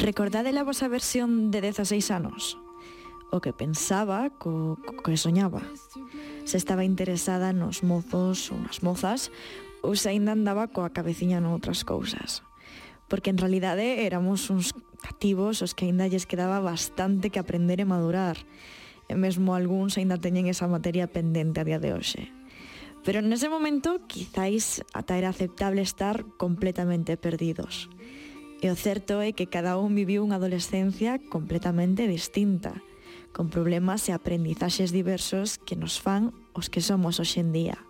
Recordade a vosa versión de 16 anos. O que pensaba, co, co que soñaba. Se estaba interesada nos mozos ou nas mozas Ou se ainda andaba coa cabeciña noutras cousas. Porque en realidade éramos uns cativos Os que ainda lles quedaba bastante que aprender e madurar. E mesmo algúns ainda teñen esa materia pendente a día de hoxe. Pero nese momento quizáis ata era aceptable estar completamente perdidos. E o certo é que cada un viviu unha adolescencia completamente distinta, con problemas e aprendizaxes diversos que nos fan os que somos hoxendía.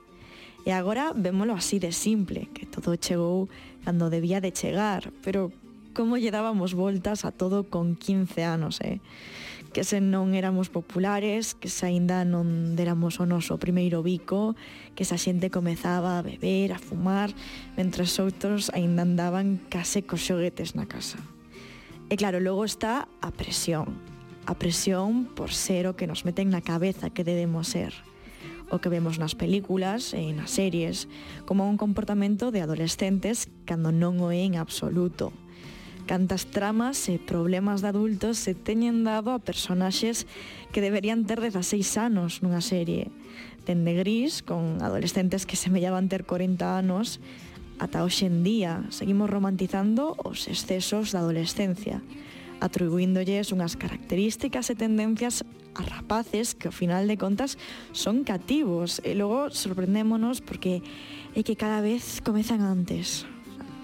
E agora vémolo así de simple, que todo chegou cando debía de chegar, pero como lle dábamos voltas a todo con 15 anos, eh? que se non éramos populares, que se aínda non deramos o noso primeiro bico, que se a xente comezaba a beber, a fumar, mentre outros aínda andaban case cos xoguetes na casa. E claro, logo está a presión. A presión por ser o que nos meten na cabeza que debemos ser o que vemos nas películas e nas series, como un comportamento de adolescentes cando non o é en absoluto cantas tramas e problemas de adultos se teñen dado a personaxes que deberían ter 16 anos nunha serie. Dende Gris, con adolescentes que semellaban ter 40 anos, ata hoxe en día seguimos romantizando os excesos da adolescencia, atribuíndolles unhas características e tendencias a rapaces que ao final de contas son cativos e logo sorprendémonos porque é que cada vez comezan antes.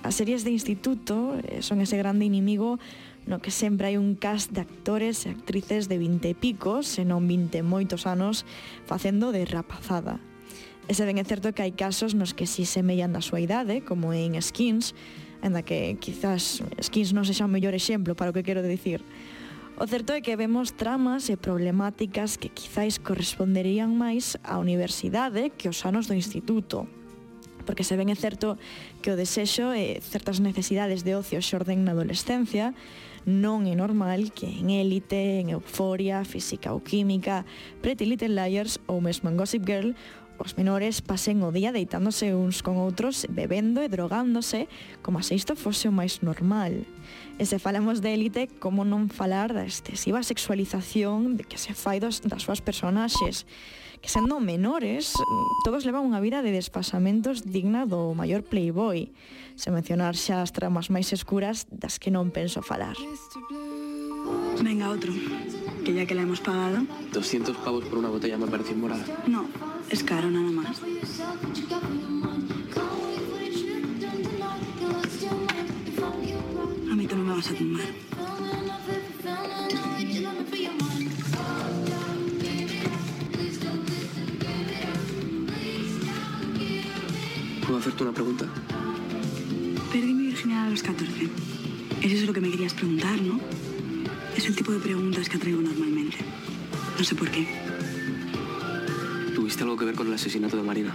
As series de instituto eh, son ese grande inimigo no que sempre hai un cast de actores e actrices de 20 e pico, senón 20 e moitos anos, facendo de rapazada. E se ben é certo que hai casos nos que si semellan da súa idade, como en Skins, enda que quizás Skins non sexa o mellor exemplo para o que quero dicir. O certo é que vemos tramas e problemáticas que quizáis corresponderían máis á universidade que os anos do instituto porque se ben é certo que o desexo e certas necesidades de ocio xorden na adolescencia, non é normal que en Élite, en Euforia, Física ou Química, Pretty Little Liars ou mesmo en Gossip Girl os menores pasen o día deitándose uns con outros, bebendo e drogándose, como se isto fose o máis normal. E se falamos de élite, como non falar da excesiva sexualización de que se fai dos, das súas personaxes, que sendo menores, todos levan unha vida de despasamentos digna do maior playboy, se mencionar xa as tramas máis escuras das que non penso falar. Venga, outro, que ya que la hemos pagado... 200 pavos por una botella me parece morada. No, es caro nada más. A mí tú no me vas a tumbar. ¿Puedo hacerte una pregunta? Perdí mi virginidad a los 14. Es eso lo que me querías preguntar, ¿no? Es el tipo de preguntas que atraigo normalmente. No sé por qué. tuviste algo que ver con el asesinato de Marina?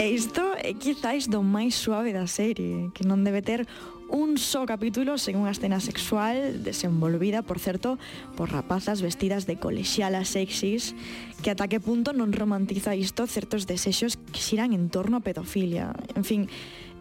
E isto é eh, quizáis do máis suave da serie, que non debe ter un só capítulo sen unha escena sexual desenvolvida, por certo, por rapazas vestidas de colexialas sexys, que ata que punto non romantiza isto certos desexos que xiran en torno a pedofilia. En fin,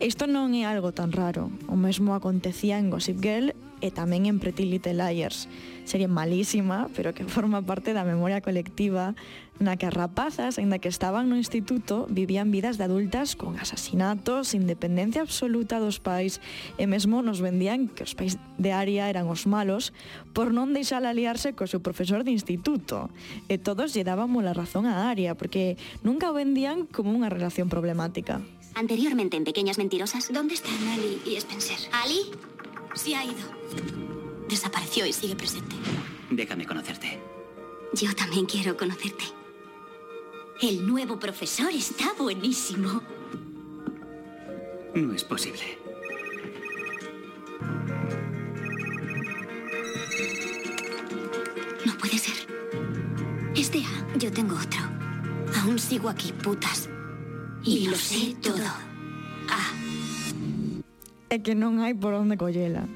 isto non é algo tan raro. O mesmo acontecía en Gossip Girl Eh, e tamén en Pretty Little Liars, serie malísima, pero que forma parte da memoria colectiva na que as rapazas, aínda que estaban no instituto, vivían vidas de adultas con asasinatos, independencia absoluta dos pais e mesmo nos vendían que os pais de área eran os malos por non deixar aliarse co seu profesor de instituto. E todos lle dábamos la razón a área, porque nunca o vendían como unha relación problemática. Anteriormente en Pequeñas Mentirosas, ¿dónde están Ali y Spencer? ¿Ali? Se ha ido. desapareció y sigue presente. Déjame conocerte. Yo también quiero conocerte. El nuevo profesor está buenísimo. No es posible. No puede ser. Es de A. Yo tengo otro. Aún sigo aquí, putas. Y lo sé todo. é que non hai por onde collela.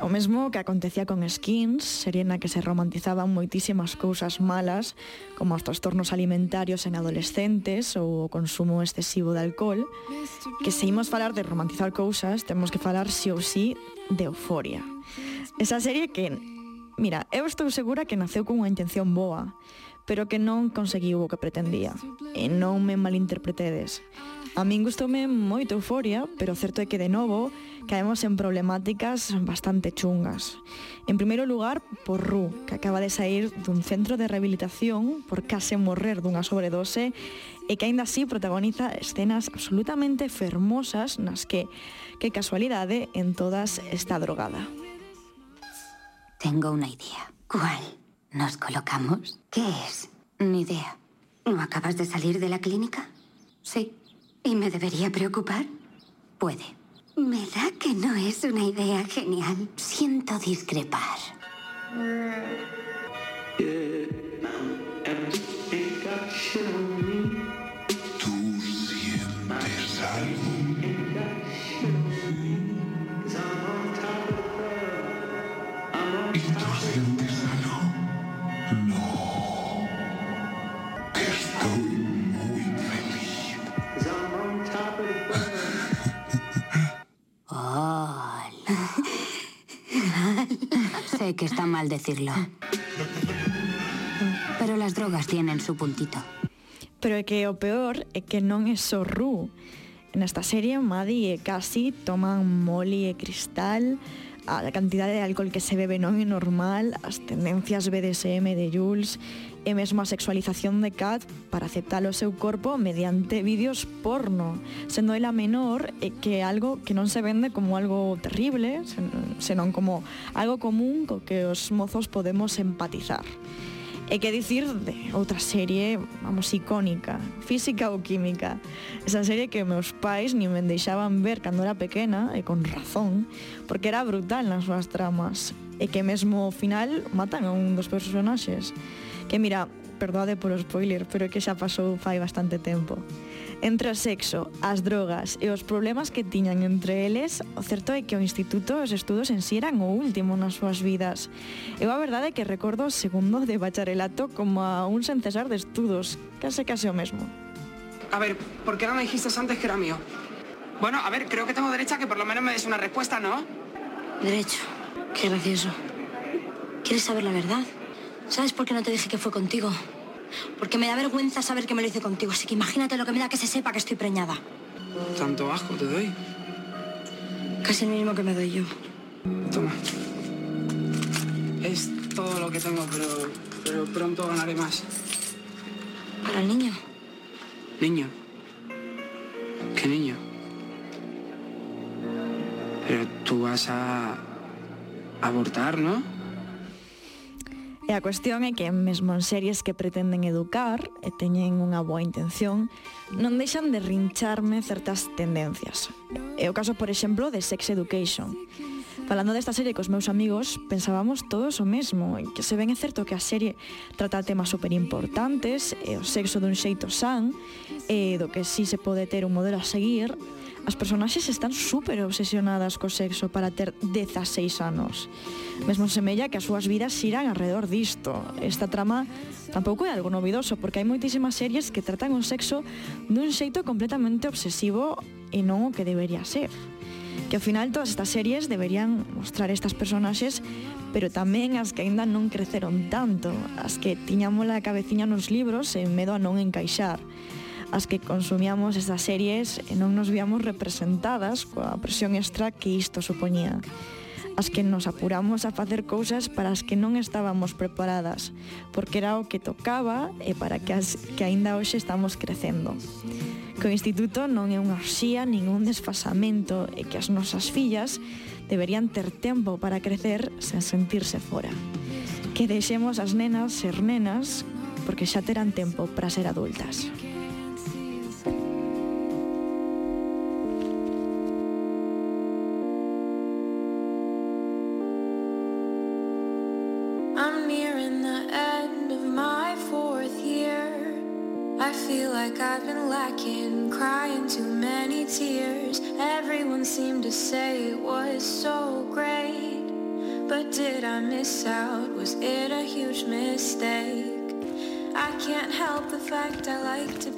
O mesmo que acontecía con Skins, serie na que se romantizaban moitísimas cousas malas, como os trastornos alimentarios en adolescentes ou o consumo excesivo de alcohol, que se imos falar de romantizar cousas, temos que falar si ou si de euforia. Esa serie que, mira, eu estou segura que naceu cunha intención boa, pero que non conseguiu o que pretendía. E non me malinterpretedes. A min gustoume moito euforia, pero certo é que de novo caemos en problemáticas bastante chungas. En primeiro lugar, por Ru, que acaba de sair dun centro de rehabilitación por case morrer dunha sobredose e que aínda así protagoniza escenas absolutamente fermosas nas que, que casualidade, en todas está drogada. Tengo unha idea. ¿Cuál? ¿Nos colocamos? ¿Qué es? Ni idea. ¿No acabas de salir de la clínica? Sí, ¿Y me debería preocupar? Puede. Me da que no es una idea genial. Siento discrepar. Está mal decirlo. Pero las drogas tienen su puntito. Pero é que o peor é que non é só Ru. Nesta serie, Maddie e Cassie toman Molly e Cristal, a cantidade de alcohol que se bebe non é normal, as tendencias BDSM de Jules, e mesmo a sexualización de Kat para aceptar o seu corpo mediante vídeos porno, sendo ela menor e que algo que non se vende como algo terrible, senón como algo común co que os mozos podemos empatizar. E que dicir de outra serie, vamos, icónica, física ou química. Esa serie que meus pais ni me deixaban ver cando era pequena, e con razón, porque era brutal nas súas tramas e que mesmo ao final matan a un dos personaxes. Que mira, perdoade polo spoiler, pero que xa pasou fai bastante tempo. Entre o sexo, as drogas e os problemas que tiñan entre eles, o certo é que o instituto e os estudos en si eran o último nas súas vidas. Eu a verdade é que recordo o segundo de bacharelato como a un sen cesar de estudos, case case o mesmo. A ver, por qué no me dijiste antes que era mío? Bueno, a ver, creo que tengo derecha a que por lo menos me des una respuesta, ¿no? Derecho. Qué gracioso. ¿Quieres saber la verdad? ¿Sabes por qué no te dije que fue contigo? Porque me da vergüenza saber que me lo hice contigo, así que imagínate lo que me da que se sepa que estoy preñada. Tanto asco te doy. Casi el mismo que me doy yo. Toma. Es todo lo que tengo, pero, pero pronto ganaré más. Para el niño. Niño. ¿Qué niño? Pero tú vas a abortar, ¿no? E a cuestión é que mesmo en series que pretenden educar e teñen unha boa intención, non deixan de rincharme certas tendencias. É o caso, por exemplo, de Sex Education. Falando desta serie cos meus amigos, pensábamos todos o mesmo, que se ben é certo que a serie trata temas super importantes, e o sexo dun xeito san, e do que si sí se pode ter un modelo a seguir, As personaxes están super obsesionadas co sexo para ter 16 anos. Mesmo semella que as súas vidas xiran alrededor disto. Esta trama tampouco é algo novidoso, porque hai moitísimas series que tratan o sexo dun xeito completamente obsesivo e non o que debería ser. Que ao final todas estas series deberían mostrar estas personaxes, pero tamén as que aínda non creceron tanto, as que tiñamos a cabeciña nos libros e medo a non encaixar as que consumíamos esas series e non nos víamos representadas coa presión extra que isto supoñía as que nos apuramos a facer cousas para as que non estábamos preparadas, porque era o que tocaba e para que, as, que aínda hoxe estamos crecendo. Que o Instituto non é unha orxía, un desfasamento e que as nosas fillas deberían ter tempo para crecer sen sentirse fora. Que deixemos as nenas ser nenas porque xa terán tempo para ser adultas. Feel like I've been lacking, crying too many tears. Everyone seemed to say it was so great. But did I miss out? Was it a huge mistake? I can't help the fact I like to be